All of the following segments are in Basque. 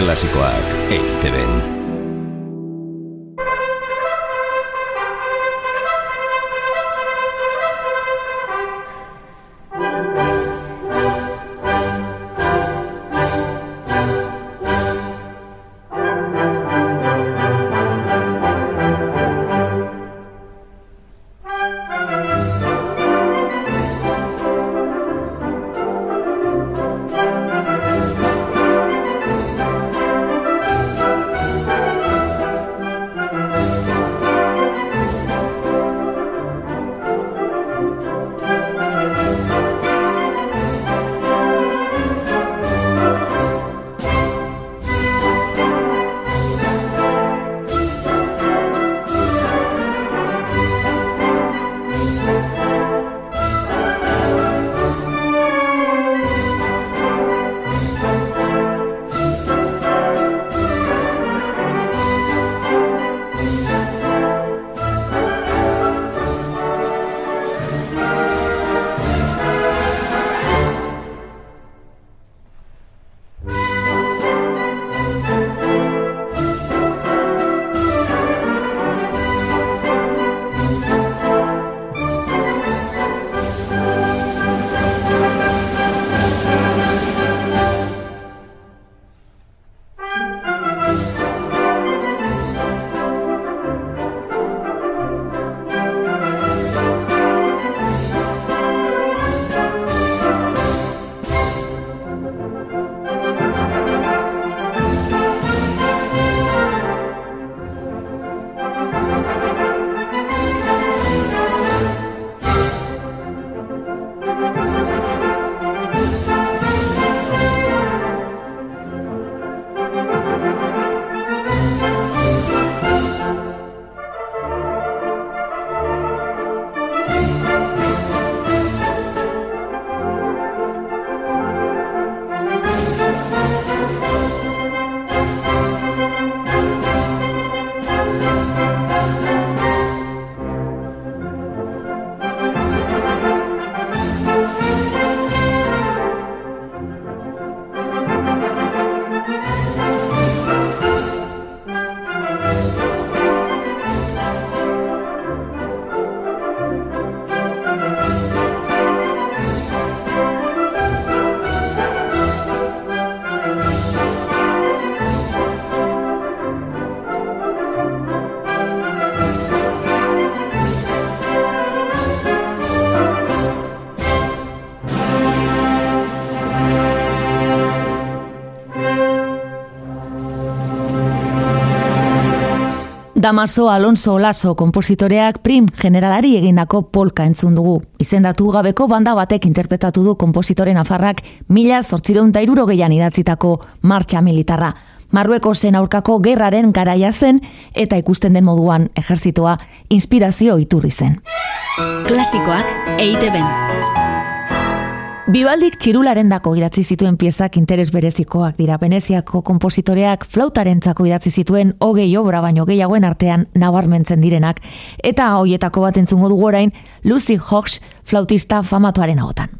Klasikoak EITB-en. Damaso Alonso Olaso kompositoreak prim generalari egindako polka entzun dugu. Izendatu gabeko banda batek interpretatu du kompositoren afarrak mila zortzireun dairuro gehian idatzitako martxa militarra. Marrueko zen aurkako gerraren garaia zen eta ikusten den moduan ejerzitoa inspirazio iturri zen. Klasikoak eite Bibaldik txirularen dako idatzi zituen piezak interes berezikoak dira. Veneziako kompositoreak flautaren idatzi zituen hogei obra baino gehiagoen artean nabarmentzen direnak. Eta hoietako bat entzungo dugu orain Lucy Hawks flautista famatuaren agotan.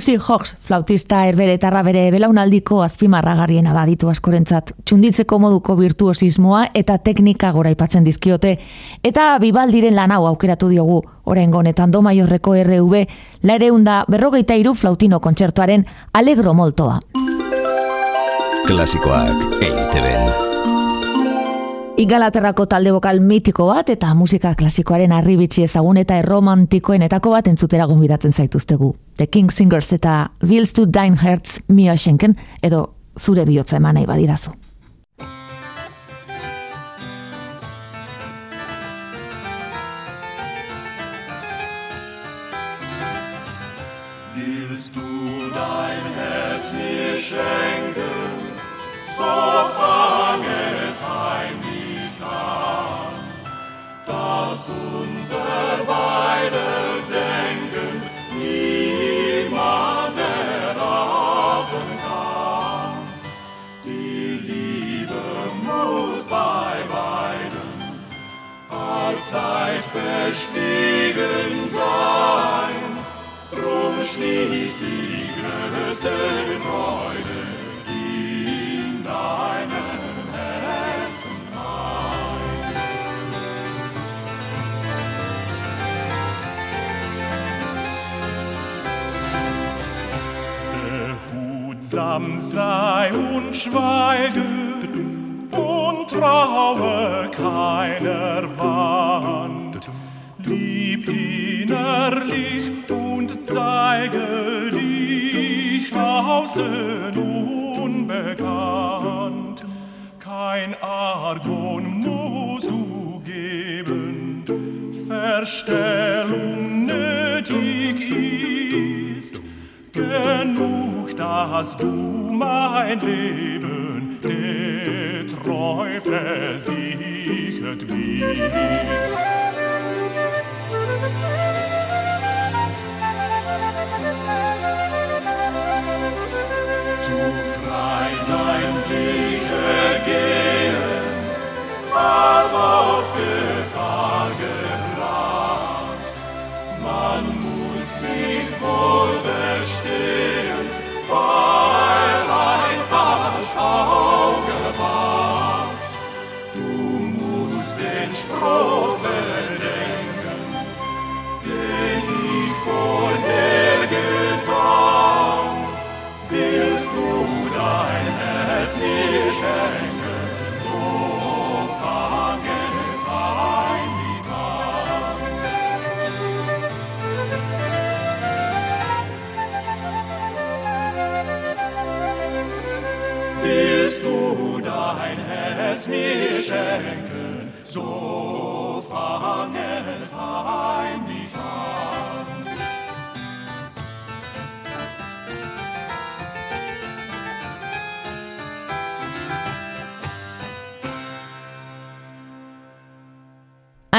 Lucy Hawks, flautista erberetarra bere belaunaldiko azpimarragarriena da ditu askorentzat. Txunditzeko moduko virtuosismoa eta teknika gora ipatzen dizkiote. Eta bibaldiren lan hau aukeratu diogu. Horen gonetan do maiorreko RV, laereunda berrogeita iru flautino kontzertuaren alegro moltoa. Klasikoak EITB. Igalaterrako talde bokal mitiko bat eta musika klasikoaren arribitsi ezagun eta erromantikoenetako bat entzutera gonbidatzen zaituztegu. The King Singers eta Wills to Dine Hertz Mia Schenken edo zure bihotza eman nahi badidazu. Willst du dein Herz mir schenken, so allzeit verschwiegen sein, drum schließt die größte Freude in deinem Behutsam sei und schweige und traue keiner Wand. Innerlich und zeige dich außen unbekannt. Kein Argon musst du geben, Verstellung nötig ist. Genug, dass du mein Leben getreu versichert bist. sein sich ergehen, als auf Willst du dein Herz mir schenken, so fang es heimlich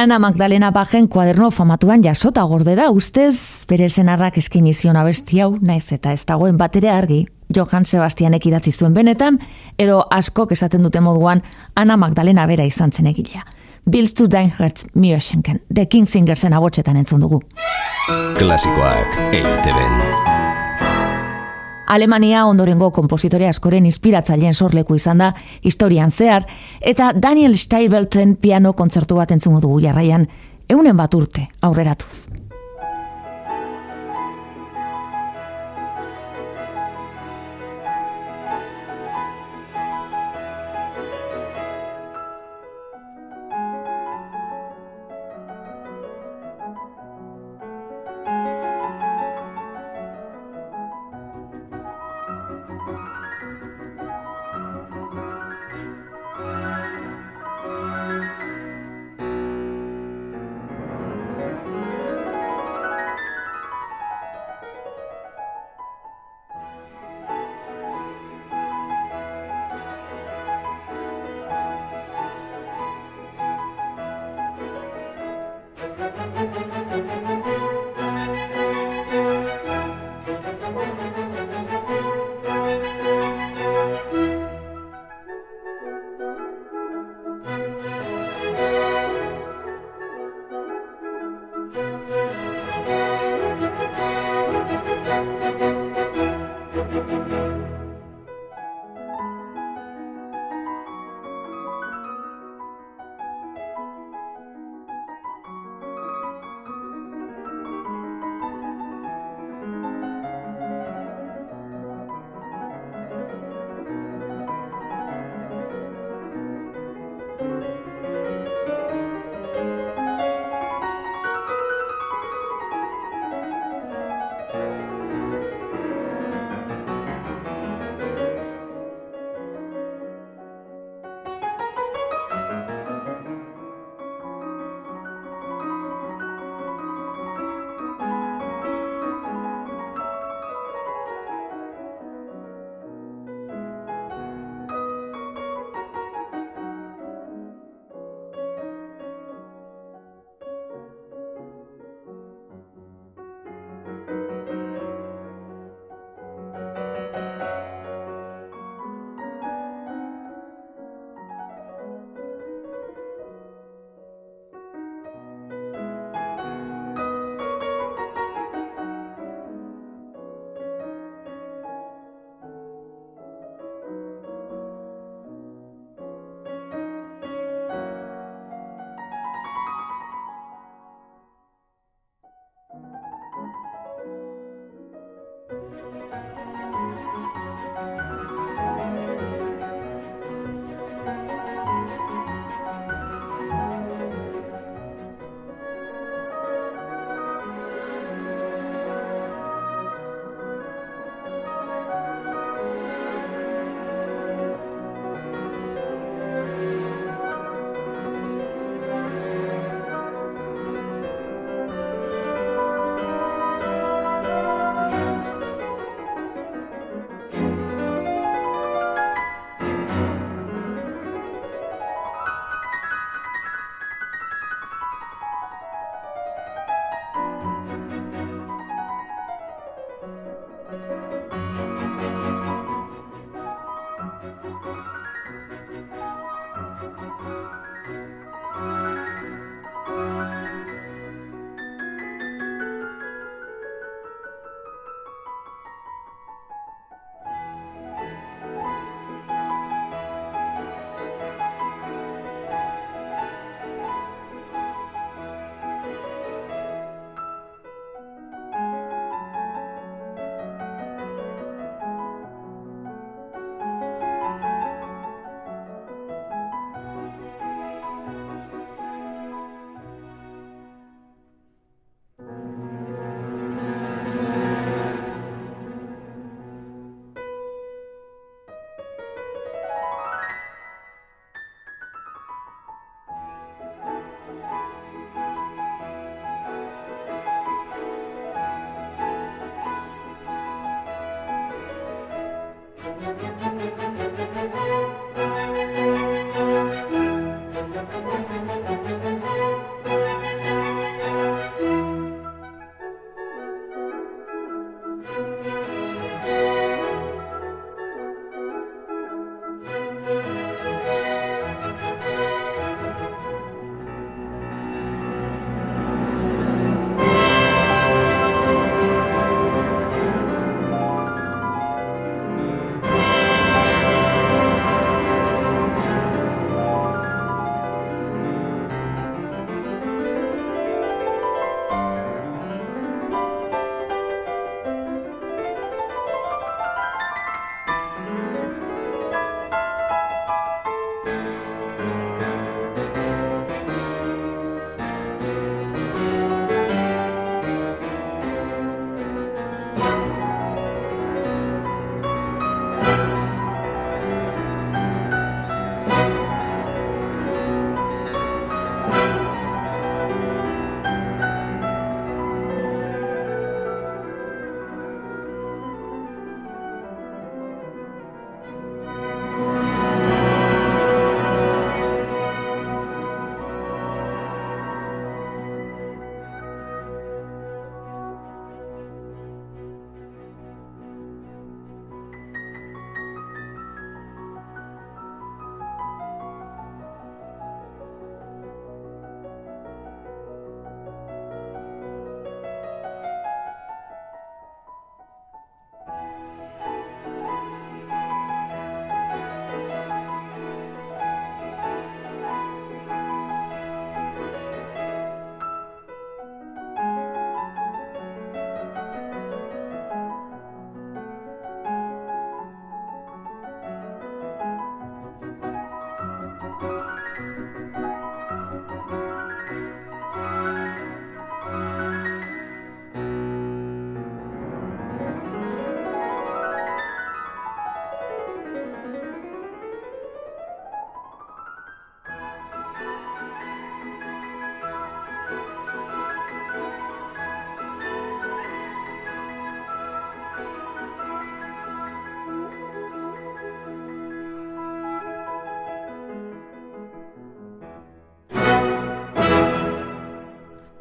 Ana Magdalena Bajen kuaderno famatuan jasota gorde da, ustez bere senarrak eskin izion abesti hau, naiz eta ez dagoen batere argi, Johan Sebastianek idatzi zuen benetan, edo askok esaten dute moduan Ana Magdalena bera izan zen egilea. Bills to Hertz Mirschenken, The King Singersen abotxetan entzun dugu. Klasikoak EITB. Alemania ondorengo kompositore askoren inspiratzaileen sorleku izan da historian zehar, eta Daniel Steibelten piano kontzertu bat entzungo dugu jarraian, eunen bat urte aurreratuz.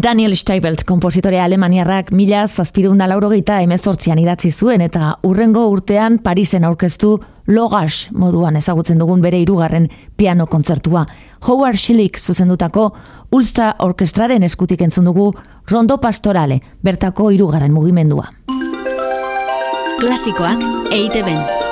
Daniel Steibelt, kompositore alemaniarrak mila zazpireunda laurogeita emezortzian idatzi zuen eta urrengo urtean Parisen aurkeztu Logas moduan ezagutzen dugun bere hirugarren piano kontzertua. Howard Schillik zuzendutako Ulster Orkestraren eskutik entzun dugu Rondo Pastorale, bertako hirugarren mugimendua. Klasikoak EITB.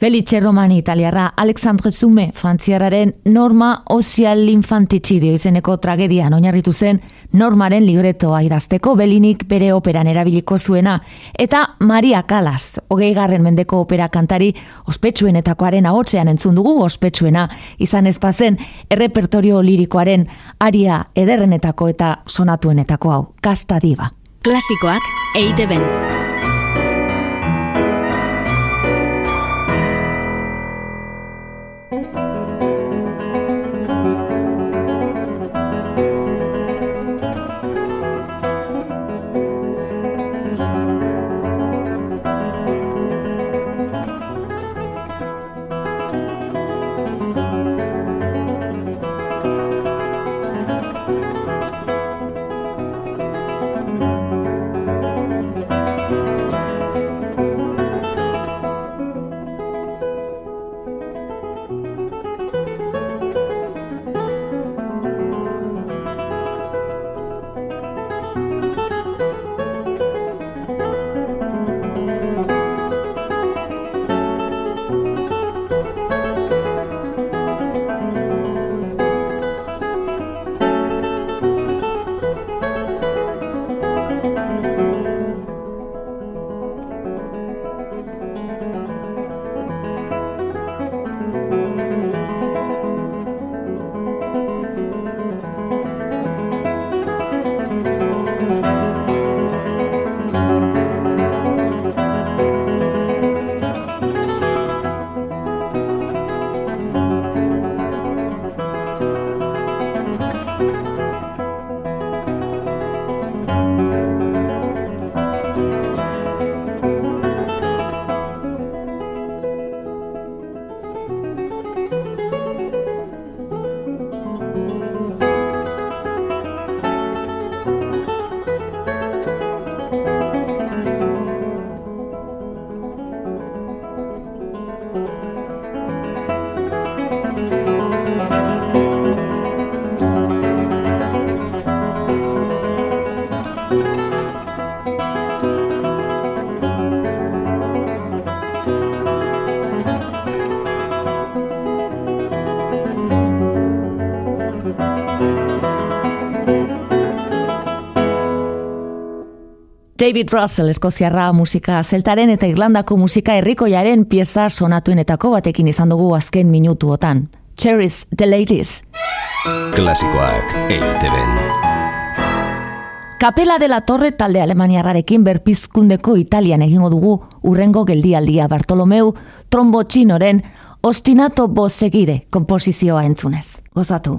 Felice Romani italiarra, Alexandre Zume, frantziarraren Norma Osial Infanticidio izeneko tragedian oinarritu zen Normaren libretoa idazteko belinik bere operan erabiliko zuena, eta Maria Calas, hogei garren mendeko opera kantari, ospetsuenetakoaren ahotsean entzun dugu ospetsuena, izan ezpazen errepertorio lirikoaren aria ederrenetako eta sonatuenetako hau, kasta diba. Klasikoak EITB. David Russell eskoziarra musika zeltaren eta Irlandako musika herrikoiaren pieza sonatuenetako batekin izan dugu azken minutuotan. Cherries the Ladies. Klasikoak eiteben. Kapela de la Torre talde Alemaniarrarekin berpizkundeko Italian egingo dugu urrengo geldialdia Bartolomeu trombotxinoren ostinato bosegire komposizioa entzunez. Gozatu.